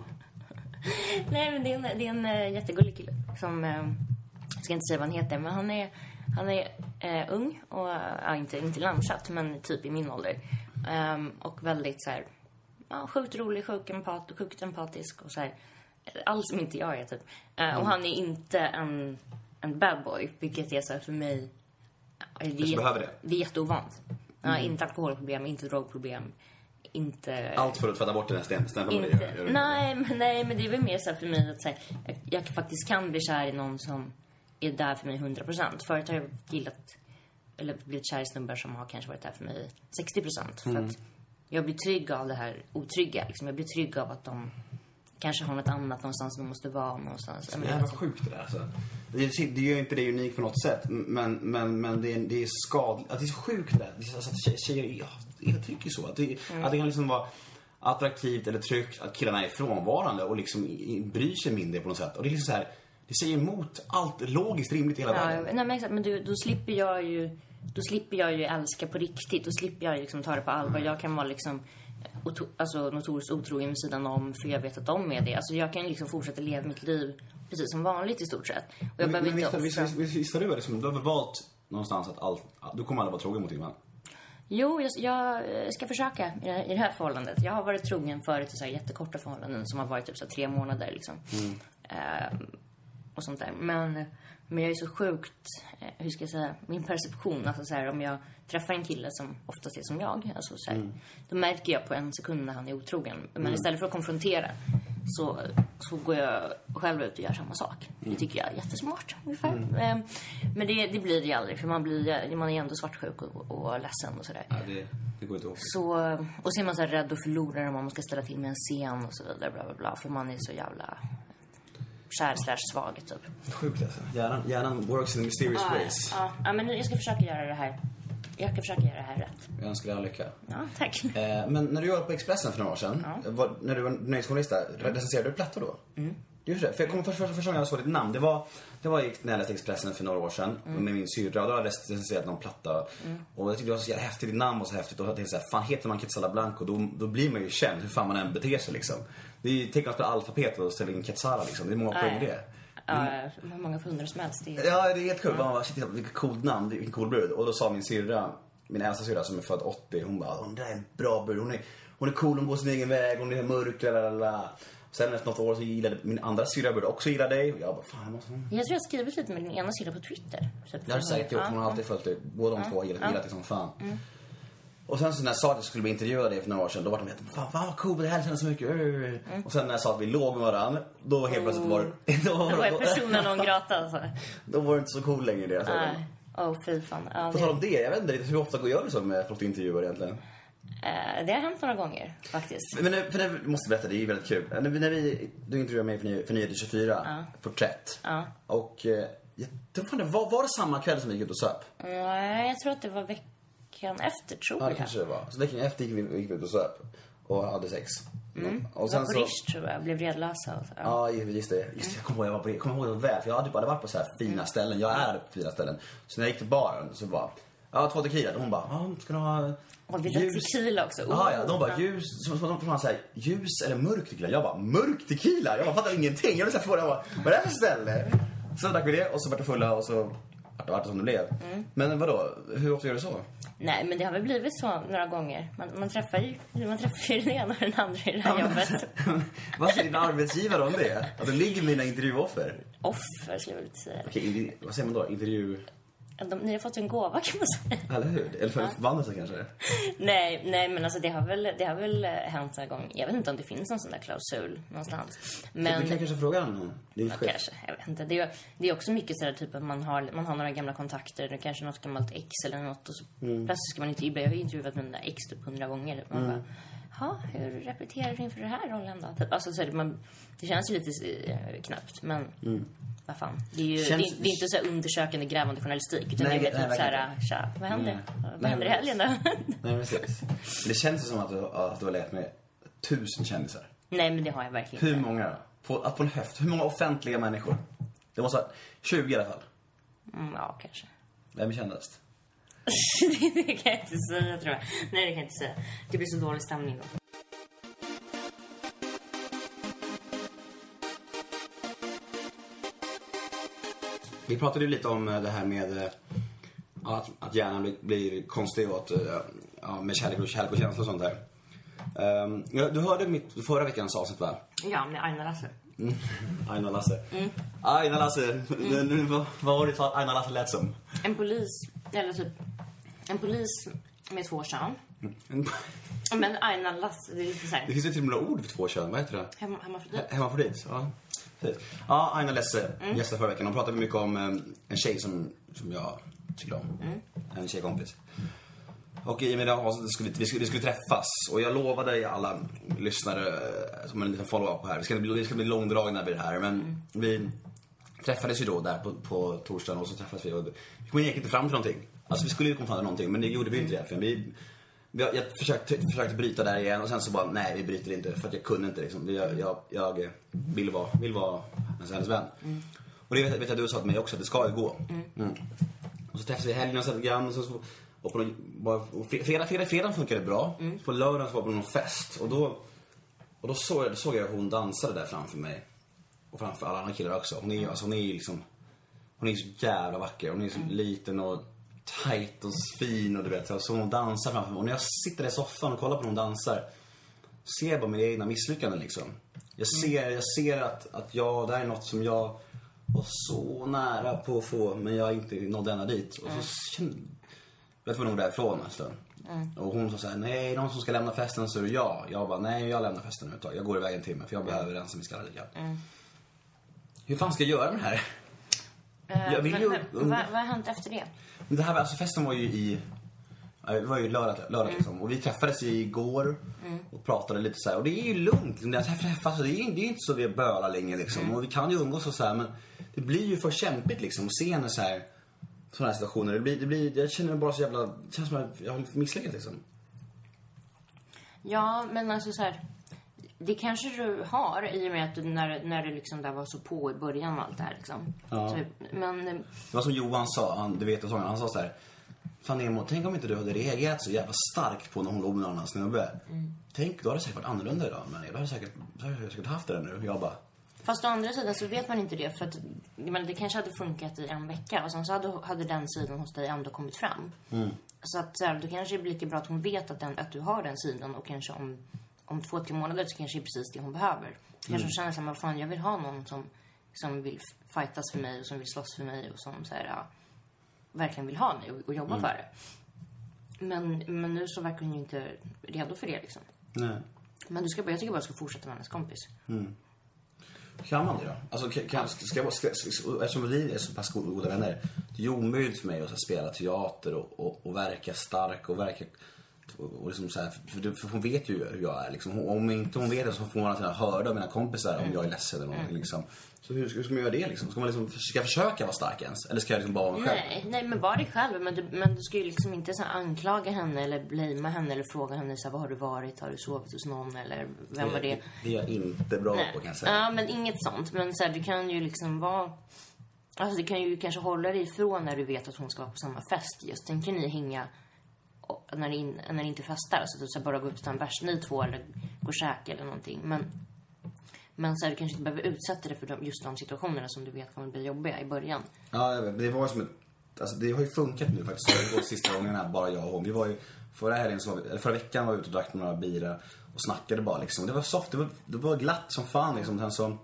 *laughs* nej, men det är en, det är en uh, jättegullig kille som... eh, jag ska inte säga vad han heter, men han är, han är eh, ung och... eh, ja, inte, inte landsatt, men typ i min ålder. Ehm, och väldigt så här... Ja, sjukt rolig, sjukt, empat, sjukt empatisk och så här... Allt som inte jag är, typ. Eh, Och han är inte en, en bad boy, vilket är så här för mig... Det är, behöver det. det är jätteovant. Ja, inte alkoholproblem, inte drogproblem, inte... Allt för att tvätta bort den här stäm- stämpeln nej, men, nej, men det är väl mer så här för mig att så här, jag, jag faktiskt kan bli kär i någon som är där för mig 100 procent. Förut har jag gillat, eller blivit kär i snubbar som har kanske varit där för mig 60 procent. För att jag blir trygg av det här otrygga. Liksom. Jag blir trygg av att de kanske har något annat någonstans de måste vara någonstans. Det är sjukt det där alltså. Det, gör ju inte det unikt på något sätt. Men, men, men det, är, det är skadligt. Att det är så sjukt det där. Alltså att tjejer, ja, jag tycker så. Att det, att det kan liksom vara attraktivt eller tryggt att killarna är frånvarande och liksom bryr sig mindre på något sätt. Och det är liksom så här, det säger emot allt logiskt rimligt i hela Ja, världen. nej, men exakt. Men du, då slipper jag ju då slipper jag ju älska på riktigt. Då slipper jag liksom ta det på allvar. Jag kan vara liksom alltså, notoriskt otrogen vid sidan om för jag vet att de är det. Alltså jag kan liksom fortsätta leva mitt liv precis som vanligt i stort sett. Och jag Men, behöver men inte visst, visst, visst, visst har du du har väl valt någonstans att allt, du kommer aldrig vara trogen mot din man? Jo, jag, jag eh, ska försöka i det, här, i det här förhållandet. Jag har varit trogen förut i så här jättekorta förhållanden som har varit typ så här tre månader liksom. Ehm, och sånt där. Men, men jag är så sjukt, eh, hur ska jag säga, min perception, alltså så här om jag träffar en kille som oftast är som jag, alltså så här, då märker jag på en sekund när han är otrogen. Men istället för att konfrontera så, så går jag själv ut och gör samma sak. Det tycker jag är jättesmart, ungefär. Ehm, men det, det blir det ju aldrig, för man, blir, man är ändå svartsjuk och, och ledsen och sådär. Ja, det, det går inte. Så, och så är man så här rädd att förlora om man ska ställa till med en scen och så vidare, bla bla bla. För man är så jävla kär slash svag, typ. Sjukt alltså. Hjärnan, hjärnan works in mysterious ways. Ja, ja, men jag ska försöka göra det här. Jag ska försöka göra det här rätt. Jag önskar dig all lycka. Ja, tack. Eh, men när du jobbade på Expressen för några år sedan, var, när du var nöjesjournalist där, recenserade du plattor då? Mm. Du gjorde det? För jag kommer först, första, gången jag såg ditt namn, det var, det var när jag läste Expressen för några år sedan med min syrra. Då hade jag recenserat någon platta. Och jag tyckte det var så jävla häftigt, ditt namn var så häftigt. Och jag tänkte såhär, fan heter man Quetzala Blanco då, då blir man ju känd hur fan man än beter sig liksom. Det är ju, spela alfabetet och ställa in Quetzala liksom. Det är många poäng i det. Ja, hur många fundrare som helst. Det är... Ja, det är helt kul. Man bara, shit, vilket coolt namn, vilken cool brud. Och då sa min syrra, min äldsta syrra som är född 80, hon bara, hon där är en bra brud. Hon är, hon är cool, hon går sin egen väg, hon är mörk, lalala. Sen efter något år så gillade min andra syrra brud också gilla dig. Och jag bara, fan jag måste... Jag tror jag skrivit lite med din ena sida på Twitter. Typ. Det har säkert gjort, hon har alltid följt dig. Båda de två har gillat, dig som fan. Och sen så när jag sa att jag skulle bli intervjuad för några år sedan, då var de helt, fan, fan vad cool, det här känns så mycket. Och sen när jag sa att vi låg med varandra, då helt plötsligt var det... Då, *laughs* Då var personen non grata. Alltså. *laughs* då var det inte så cool längre det. Så. Nej. Åh, fy fan. Ja, På det, tal om det, jag vet inte hur ofta går jag så med folk du intervjuar egentligen? eh, det har hänt några gånger, faktiskt. Men för det måste berätta, det är ju väldigt kul. När när vi, du intervjuade mig för, Ny- för Nyheter 24, porträtt. Ja. Och eh, jag tror fan det var, var det samma kväll som vi gick ut och söp? Nej, jag tror att det var veckan efter, tror Ja, jag. kanske det var. Så veckan efter gick vi, gick vi ut och söp. Och hade sex. Mm. Och Det var på Rish, tror jag. Blev redlösa. och så. Ja. Ja, just det. Just det. Jag kommer ihåg, jag var på, jag kommer ihåg det väl. För jag hade bara varit på så här fina Mm. ställen. Jag är på fina ställen. Så när jag gick till baren så bara, ja två tequila. Hon bara, ja ska du ha Och vi drack tequila också. Ja, ja. De Oh, bara, ljus, så, så, de frågade såhär, ljus eller mörk tequila? Jag bara, mörk tequila? Jag bara, fattar ingenting. Jag blev såhär förvånad. Jag bara, vad är det här för ställe? Så drack vi det och så vart det fulla och så vart det, vart som det blev. Mm. Men vadå, hur ofta gör du så? Nej, men det har väl blivit så några gånger. Man, man träffar ju man träffar ju den ena och den andra i det här jobbet. *laughs* vad säger din arbetsgivare om det? Att du ligger med dina intervjuoffer? Offer, skulle jag vilja säga. Okej, vad säger man då? Intervju... De, ni har fått en gåva, kan man säga. Eller hur? Eller för förbannelse kanske? Nej, nej, men alltså det har väl, det har väl eh, hänt några gånger. Jag vet inte om det finns någon sån där klausul någonstans. Men... Du kan kanske fråga honom. Din Ja, chef. kanske. Jag vet inte. Det är, det är också mycket sådär typ att man har, man har några gamla kontakter, det är kanske något gammalt ex eller något och så plötsligt ska man intervjua. Jag har ju intervjuat mina ex typ hundra gånger. Man bara, ja, hur repeterar du inför den här rollen då? Typ, alltså, så är det, man, det känns ju lite eh, knappt, men vad fan. Det är ju Känns- det, det är inte så här undersökande, grävande journalistik, utan Nej, det är mer typ såhär, verkligen tja, vad händer? Nej. Vad Nej, händer i helgen då? Nej, precis. Det känns som att du, att du har levt med tusen kändisar. nej, men det har jag verkligen Hur inte. många? På, att på en höft. Hur många offentliga människor? Det måste vara 20 i alla fall. Mm, ja, kanske. Vem är kändast? *laughs* det kan jag inte säga, tror jag. Nej, det kan jag inte säga. Det blir så dålig stämning då. Vi pratade ju lite om eh, det här med eh, att, att hjärnan blir, blir konstig och att, eh, ja, med kärlek och, kärlek och känsla och sånt där. Um, du hörde mitt förra veckans avsnitt va? Ja, med Aina Lasse. *laughs* Aina Lasse. Aina Lasse. Nu, vad, var det så Aina Lasse lät som? En polis, eller typ en polis med två kön. En- Men Aina Lasse, det är lite Det såhär, finns ju till och med ord för två kön. Vad heter det? hem, hemmafrodit. Hemmafrodit, ja. Precis. Ja, Aina Lesse Mm. gästade förra veckan. De pratade mycket om eh, en tjej som, som jag tycker om. Mm. En tjejkompis. Och i och med det avsnittet skulle vi, skulle, vi skulle träffas. Och jag lovade alla lyssnare, eh, som en liten follow-up här, vi ska, bli, vi ska bli långdragna vid det här. Men Mm. vi träffades ju då där på, på torsdagen och så träffades vi och vi kom egentligen inte fram till någonting. Alltså vi skulle ju komma fram till någonting, men det gjorde vi inte egentligen. Vi, vi, jag försökte, försökte bryta där igen och sen så bara, nej vi bryter inte för att jag kunde inte liksom. Jag, jag, jag vill vara, vill vara hennes, hennes vän. Och det vet, vet jag du sa till mig också, att det ska ju gå. Mm. Och Och så träffades vi i helgen och så lite grann. Och, så, och, på någon, bara, och fre- fredag, fredag, fredag funkade bra. Mm. På lördagen så var på någon fest. Och då, och då såg jag, såg jag hur hon dansade där framför mig. Och framför alla andra killar också. Hon är ju alltså, hon är liksom... Hon är så jävla vacker. Hon är så liten och tight och fin och du vet. Så hon dansar framför mig. Och när jag sitter i soffan och kollar på hon dansar. Ser jag bara mina egna misslyckanden liksom. Jag ser, jag ser att, att jag, det här är något som jag var så nära på att få, men jag inte nådde ända dit. Och så kände jag var nog därifrån en stund. Och hon sa såhär, nej, någon som ska lämna festen så är det jag. Jag bara, nej, jag lämnar festen nu ett tag. Jag går iväg en timme för jag behöver rensa min skalle lite grann. Hur fan ska jag göra med det här? Eh, Jag vill men, ju- men, vad, vad har hänt efter det? Men det här var, alltså festen var ju i, det var ju lördag, lördag liksom. Och vi träffades igår och pratade lite så här. Och det är ju lugnt liksom. När jag träffas, alltså, det är ju det är ju inte så vi bölar länge liksom. Och vi kan ju umgås och så här. Men det blir ju för kämpigt liksom att se när så här, sådana här situationer. Det blir, det blir, jag känner mig bara så jävla, det känns som att jag har misslyckats liksom. Ja, men alltså så här. Det kanske du har i och med att du, när, när det liksom där var så på i början och allt det här liksom. Ja. Så, men eh, Det var som Johan sa, han, du vet sången, han sa så här. Fan Nemo, tänk om inte du hade reagerat så jävla starkt på när hon låg med någon annan snubbe. Tänk, då hade det säkert varit annorlunda idag. Men jag hade säkert, då hade jag säkert haft det där nu. Jag bara, Fast å andra sidan så vet man inte det för att jag menar, det kanske hade funkat i en vecka och sen så hade, hade den sidan hos dig ändå kommit fram. Så att så här, då kanske det blir lika bra att hon vet att, den, att du har den sidan och kanske om, om två, tre månader så kanske det är precis det hon behöver. Så kanske hon känner så här, men fan jag vill ha någon som, som vill fightas för mig och som vill slåss för mig och som så här, ja, verkligen vill ha mig och, och jobba för det. Men, men nu så verkar hon ju inte redo för det liksom. nej. Men du ska, bara- jag tycker bara du ska fortsätta med hennes kompis. Kan man det då? Alltså, kan, ska ska, ska, eftersom vi är så pass goda, vänner. Det är ju omöjligt för mig att spela teater och, och, och verka stark och verka... Och, liksom så här, för, det- för hon vet ju hur jag är. Liksom. Hon- Om inte hon vet det så får man alltid höra av mina kompisar om jag är ledsen eller någonting. Liksom. Så hur, hur ska man göra det liksom? Ska man liksom, ska jag försöka vara stark ens? Eller ska jag liksom bara vara mig själv? Nej, nej, men var dig själv. Men du, men du ska ju liksom inte så anklaga henne eller blamea henne eller fråga henne så här, var har du varit? Har du sovit hos någon? Eller vem var det? Det är jag inte bra Nej. på kan jag säga. Ja, men inget sånt. Men så här, du kan ju liksom vara... Alltså det kan ju kanske hålla dig ifrån när du vet att hon ska vara på samma fest just. Sen kan ni hänga när ni, in, när ni inte festar. så typ så bara gå ut och ta en bärs, ni två, eller gå och käka eller någonting. Men, men så här, du kanske inte behöver utsätta dig för de, just de situationerna som du vet kommer bli jobbiga i början. Ja, jag vet. det var som ett... Alltså det har ju funkat nu faktiskt. Det var sista gången här, bara jag och hon. Vi var ju... Förra helgen så var vi, eller förra veckan var vi ute och drack några bira och snackade bara liksom. Det var soft, det var, det var glatt som fan liksom. Sen så...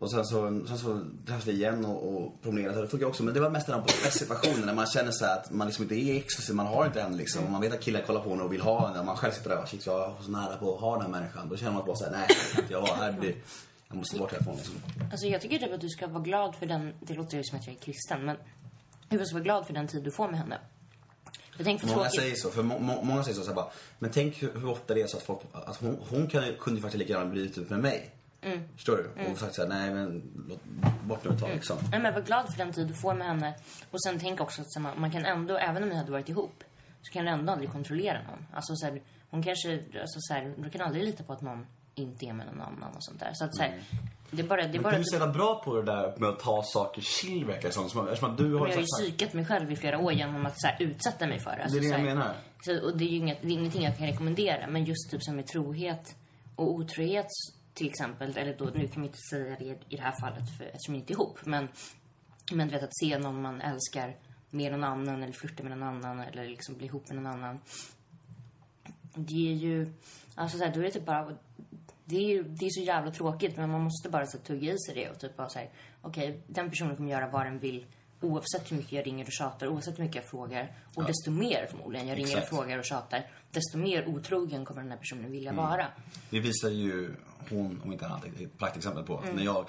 Och sen så, sen så träffades vi igen och, och promenerade. Det funkar också. Men det var mest den här situationen när man känner så att man liksom inte är exklusiv. Man har inte henne liksom. Och man vet att killar kollar på en och vill ha henne. Och man själv sitter där och shit jag var så nära på att ha den här människan. Då känner man bara såhär, nej kan inte jag. Här blir, jag måste bort härifrån liksom. Alltså jag tycker typ att du ska vara glad för den, det låter ju som att jag är kristen, men du ska vara glad för den tid du får med henne. Jag tänker Många tråkigt. säger så, för må, må, många säger så, så här bara, men tänk hur, hur ofta det är så att folk, att hon, hon kan, kunde ju faktiskt lika gärna blivit ut med mig. Mm. Förstår du? Och sagt såhär, nej men låt bort nu ett tag liksom. Nej, men var glad för den tid du får med henne. Och sen tänk också att så man, man kan ändå, även om ni hade varit ihop, så kan du ändå aldrig kontrollera någon. Alltså så här, hon kanske, alltså så här, du kan aldrig lita på att någon inte är med någon annan och sånt där. Så att så här, det är bara, det är bara du är så jävla bra på det där med att ta saker chill verkar som. Som- Eftersom att du har jag har ju psykat mig själv i flera år genom att så här, utsätta mig för det. Alltså, Det är det så jag här, menar. Så, och det är ju inget, det är ingenting jag kan rekommendera. Men just typ som med trohet och otrohet till exempel. Eller då, nu kan vi inte säga det i det här fallet för, eftersom vi inte är ihop. Men, men du vet att se någon man älskar med någon annan eller flirta med någon annan eller liksom bli ihop med någon annan. Det är ju, alltså så här, då är det typ bara, det är ju, det är så jävla tråkigt men man måste bara så här, tugga i sig det och typ bara säga okej, den personen kommer göra vad den vill oavsett hur mycket jag ringer och tjatar, oavsett hur mycket jag frågar. Och desto mer förmodligen jag ringer Exakt. och frågar och tjatar, desto mer otrogen kommer den här personen Mm. vilja vara. Det visar ju hon, om inte annat, ett praktexempel på. Mm. När jag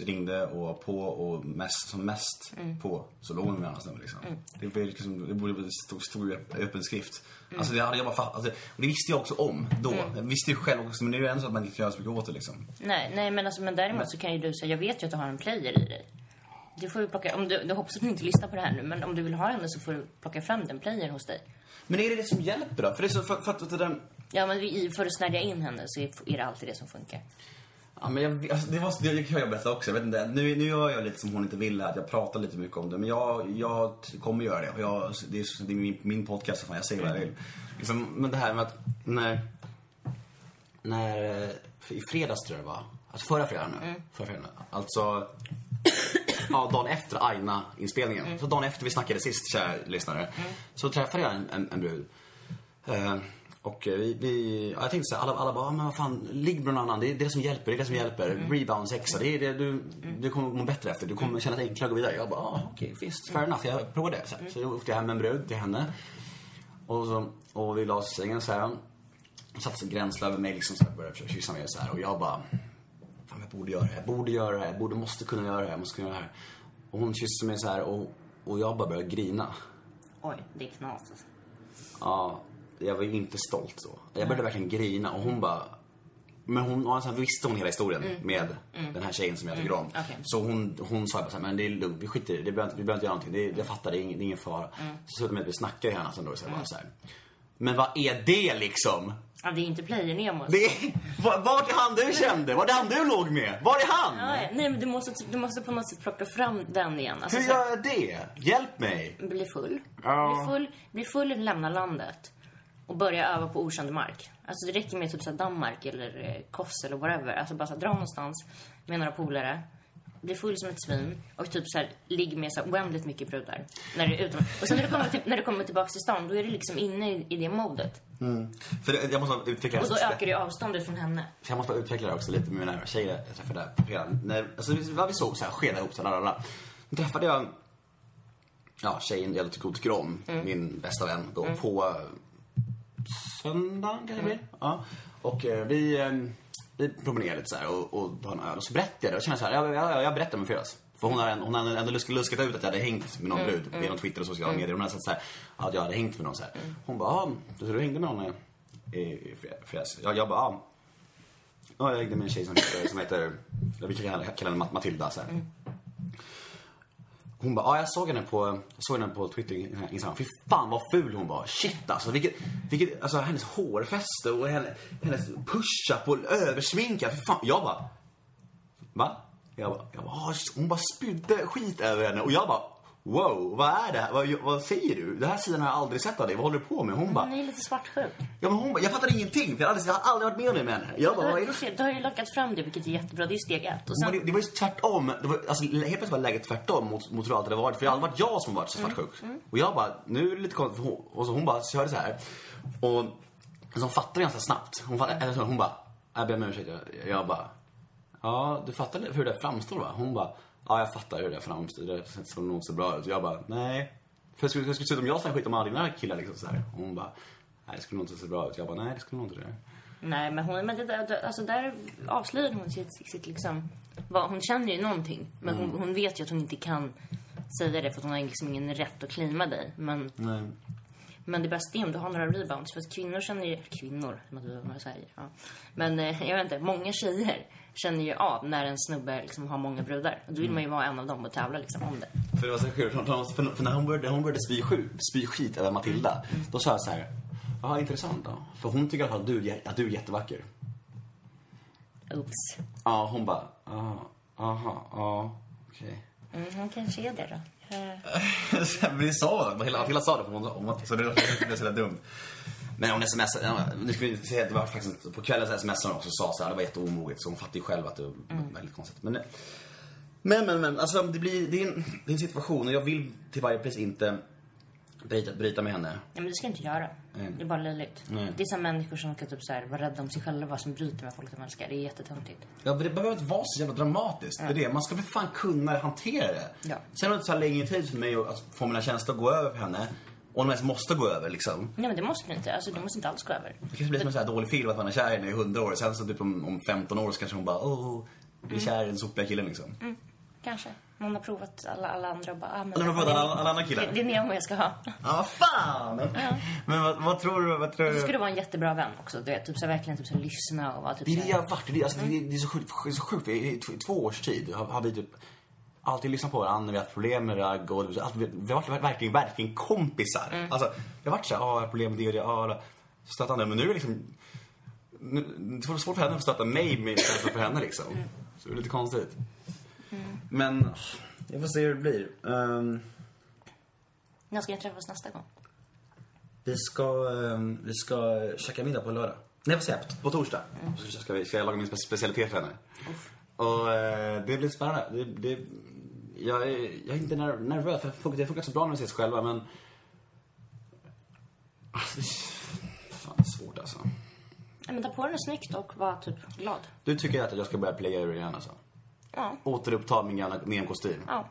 ringde och var på och mest, som mest Mm. på så låg hon med annans nummer liksom. Det, blev liksom, det borde bli stor, stor öpp- öppen skrift. Mm. Alltså det hade jag bara fattat. Alltså, och det visste jag också om då. Jag visste ju själv också men det är ju ändå så att man inte kan göra så mycket åt det liksom. Nej, nej men, alltså, men däremot så kan ju du säga, jag vet ju att du har en player i dig. Du får ju plocka, om du, du hoppas att du inte lyssnar på det här nu, men om du vill ha henne så får du plocka fram den playern hos dig. Men är det det som hjälper då? För det är så, för, för att det där, Ja, men för att snärja in henne så är det alltid det som funkar. Ja, men jag, alltså, det, var, det kan jag berätta också. Jag vet inte, nu, nu gör jag lite som hon inte ville, att jag pratar lite mycket om det. Men jag, jag kommer göra det. Jag, det, är, det är min, min podcast, fan, jag säger vad jag vill. Liksom, men det här med att när... När... eh, I fredags tror jag det var. Alltså förra fredagen nu. Förra fredagen. Alltså... ja, dagen efter Aina-inspelningen. Så dagen efter vi snackade sist, kära lyssnare. Så träffade jag en, en, en brud. Eh, och eh, vi, vi, ja, jag tänkte så här, alla, alla bara, "Ah, men vad fan, ligg med någon annan. Det är det som hjälper, det är det som hjälper. Rebound, sexa, det är det du, du kommer må bättre efter. Du kommer känna dig enklare att gå vidare. Jag bara, ah, okej, visst, fair enough. Jag provar det. Så, här. så jag åkte hem med en brud till henne. Och, så, och vi la oss i sängen så här. Hon satte sig gränsle över mig liksom så här, började försöka kyssa mig så här. Och jag bara, fan jag borde göra det, jag borde göra det, jag borde, måste kunna göra det, jag måste kunna göra det här. Och hon kysste mig så här och, och jag bara började grina. Oj, det är knas alltså. Ja, jag var ju inte stolt så. Jag började verkligen grina och hon bara... Men hon, och sen visste hon hela historien med den här tjejen som jag tycker om. Okej. Så hon, hon sa bara så här, men det är lugnt, vi skiter i det, det behöver inte- vi behöver inte göra någonting. Det, är- jag fattar, det är ingen, det är ingen fara. Så slutade med att vi snackade gärna sen då, så här, bara så här. Men vad är det liksom? Ja, det är inte player Nemo. Det är, var, vart är han du kände? Var är han du låg med? Var är han? Ja, nej, men du måste, du måste på något sätt plocka fram den igen. Alltså, Hur gör jag det? Hjälp mig! bli full. Ja. Bli full, bli full, lämna landet. Och börja öva på okänd mark. Alltså det räcker med typ så Danmark eller eh, Kos eller whatever. Alltså bara så dra någonstans med några polare. Bli full som ett svin och typ så här, ligg med så här oändligt mycket brudar. När du är utom. Och sen när du kommer, till, när du kommer tillbaka till stan, då är du liksom inne i, i det modet. För det- jag måste utveckla Och då ökar ju avståndet från henne. För jag måste utveckla det också lite med mina tjejer jag träffade på fredagen. När, alltså vi, vi såg så här, skeda ihop så här. Då träffade jag, ja tjejen jag tycker om, min bästa vän då, på eh, söndagen kanske blir. Ja. Och eh, vi, eh, vi promenerade lite så här och, och tar en öl och så berättade jag det och kände så här, jag, jag, jag berättade om fredags. För hon har, en, hon har ändå luskat, luskat ut att jag hade hängt med någon brud genom Twitter och sociala medier. Hon hade sagt så här, att jag hade hängt med någon så här. Hon bara, ja, du, du hängde med någon i, i fredags? Jag, jag bara, ja. Ja, jag hängde med en tjej som heter, som heter vi kan kalla henne Mat- Matilda så här. Hon bara, ja jag såg henne på, jag såg henne på Twitter, Instagram. Fy fan vad ful hon var. Shit alltså. Vilket, vilket, alltså hennes hårfäste och henne, hennes push-up och översminkad. Fy fan. Jag bara, va? Jag bara, jag bara, hon bara spydde skit över henne och jag bara, wow, vad är det här? Vad, vad säger du? Den här sidan har jag aldrig sett av dig. Vad håller du på med? Hon bara, Hon är lite svartsjuk. ja men hon bara, jag fattar ingenting för jag har aldrig, jag har aldrig varit med om det med henne. Jag bara, vad är Du, det ser, du har ju lockat fram det, vilket är jättebra. Det är steg ett. Och sen, det, det var ju tvärtom. Det var, alltså, helt plötsligt var läget tvärtom mot, mot hur det alltid hade varit. För det har aldrig varit jag som varit så svartsjuk. Och jag bara, nu är det lite konstigt. hon- Och så hon bara körde så här. Och så hon fattade ganska snabbt. Hon, fattade, eller så, hon bara, jag ber om ursäkt. Jag, jag bara, ja du fattar hur det framstår va? Hon bara, ja jag fattar hur det framstår. Det ser nog så bra ut. Jag bara, nej. För det skulle, det skulle se ut om jag snackade skit om alla dina killar liksom så här. Och hon bara, nej det skulle nog inte se bra ut. Jag bara, nej det skulle nog inte det. nej, men hon, men det, alltså där avslöjade hon sitt, sitt liksom... Vad, hon känner ju någonting, men hon, hon vet ju att hon inte kan säga det för att hon har liksom ingen rätt att claima dig. Men, Nej. Men det bästa är om du har några rebounds. För att kvinnor känner ju... Kvinnor, vad säger. Ja. Men eh, jag vet inte, många tjejer känner ju av när en snubbe liksom har många brudar. Och då vill man ju vara en av dem och tävla liksom om det. För det var så kul, för, när hon började, hon började spy, sju, spy skit över Matilda, då sa jag så här, ja intressant då. För hon tycker att du, att du är jättevacker. Oops. Ja, hon bara, ja, aha, ja, okej. Mm, hon kanske är det då. Eh, *laughs* det sa hon, hela Matilda sa det, för hon, hon, så det blev så dumt. Men hon smsade, ja, nu ska vi säga att det var faktiskt, på kvällen så smsade hon också och sa så här, det var jätteomoget, så hon fattade ju själv att det var väldigt konstigt. Men, men, men, men, alltså det blir, det är, en, det är en situation och jag vill till varje pris inte bryta, bryta med henne. Nej, men det ska jag inte göra. Nej. Det är bara löjligt. Nej. Det är som människor som ska typ så här, vara rädda om sig själva, som bryter med folk de älskar. Det är jättetöntigt. Ja, men det behöver inte vara så jävla dramatiskt. Det är det. Man ska väl fan kunna hantera det. Ja. Sen har det här länge tid för mig att få mina känslor att gå över för henne. Och de ens måste gå över liksom. Nej, men det måste du inte. Alltså, det måste inte alls gå över. Det kanske blir som en sån här dålig film att man är kär i henne i 100 år. Sen så typ om, om 15 år så kanske hon bara, åh, vi är kär i den sopiga killen liksom. Kanske. Man har provat alla, alla andra och bara... Ah, men Eller har provat alla, alla andra killar? Det, det är Nemo jag ska ha. Ja, vad fan! Men vad, vad tror du? Vad tror Så du? ska du vara en jättebra vän också. Du vet, typ så här, verkligen typ så här, lyssna och vara typ Det är så det här, jag har varit. Det alltså, det är, det är så sjukt. det är Så sjukt. I två års tid har, har vi typ alltid lyssnat på varandra. Vi har haft problem med ragg och allt, vi, vi har varit verkligen, verkligen kompisar. Alltså, jag har varit såhär, ah, jag har problem med det och det. Ah, så det. Men nu är det liksom nu- det var svårt för henne att stötta mig med känslan för henne liksom. Så det är lite konstigt. Men, jag får se hur det blir. Ehm, När ska ni träffas nästa gång? vi ska, ehm, vi ska käka middag på lördag. Nej, vad säger jag? På, torsdag. Så ska, vi, ska jag laga min spe- specialitet för henne. Och eh, det blir spännande. Det, det, jag, är, jag är inte ner, nervös, för det funkar- det funkar så bra när vi ses själva, men... Alltså, det är fan svårt alltså. Men ta på dig något snyggt och var typ glad. Du tycker att jag ska börja playa ur igen alltså? Ja. Återuppta min gamla neonkostym? Ja.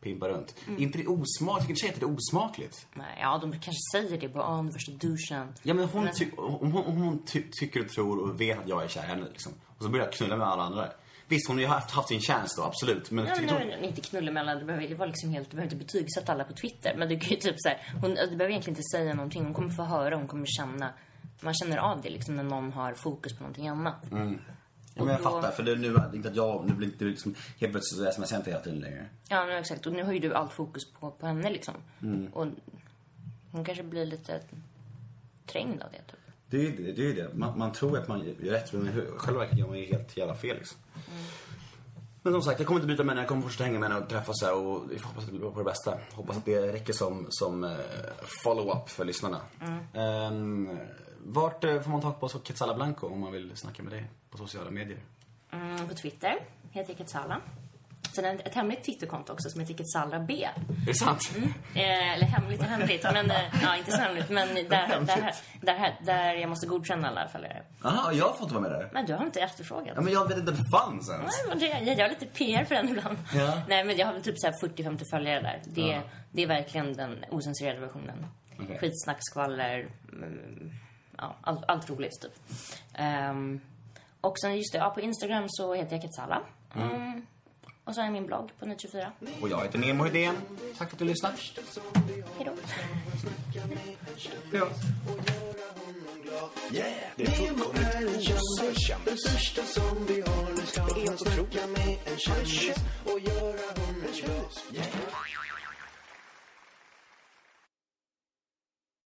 Pimpa runt? inte det osmakligt? Tycker inte det är osmakligt? Nej, ja, de kanske säger det på den första duschen. Ja men hon, ty, om hon, om hon ty, tycker och tror och vet att jag är kär i henne liksom. Och så börjar jag knulla med alla andra. Visst, hon har ju haft, haft sin chans då, absolut. Men Ja, men, hon... nej, men inte knulla mellan, det behöver det var liksom helt, du behöver inte betygsätta alla på Twitter. Men du kan ju typ så här, hon, du behöver egentligen inte säga någonting. Hon kommer få höra, hon kommer känna. Man känner av det liksom när någon har fokus på någonting annat. Ja, men jag då- fattar, för det är nu, det är inte att jag, nu blir inte liksom, helt plötsligt så smsar jag inte hela tiden längre. Ja, men exakt. Och nu har ju du allt fokus på, på henne liksom. Och hon kanske blir lite trängd av det typ. Det är ju det. det, är det. Man, man tror att man gör rätt, men själva verket gör man ju helt jävla fel liksom. Men som sagt, jag kommer inte byta med henne, jag kommer fortsätta hänga med henne och träffas här och vi får hoppas att det blir på det bästa. Hoppas att det räcker som, som eh, follow-up för lyssnarna. Ehm, vart eh, får man tag på Quetzala Blanco om man vill snacka med dig på sociala medier? Mm, på Twitter heter jag Quetzala. Sen ett hemligt Twitterkonto också som heter Quetzala B. Är det sant? Eh, eller hemligt och hemligt, *laughs* men eh, ja, inte så hemligt. Men där, där, där, där jag måste godkänna alla följare. Jaha, jag får inte vara med där? Men du har inte efterfrågat. Ja, men jag vet inte att det fanns ens. Nej, men det, jag gör lite PR för den ibland. Ja. Nej, men jag har väl typ så här 40-50 följare där. Det, Ja. det är verkligen den ocensurerade versionen. Okej. Skitsnack, skvaller, mm, ja, allt, allt roligt typ. Ehm, och sen just det, ja, på Instagram så heter jag Quetzala. Mm. Och så har jag min blogg på Net24. Och jag heter Nemo Hedén. Tack för att du lyssnade. Hejdå. Ja. Det är fullkomligt kändis. Den största som vi har. Nu ska han snacka med en kändis och göra honom glad. Yeah.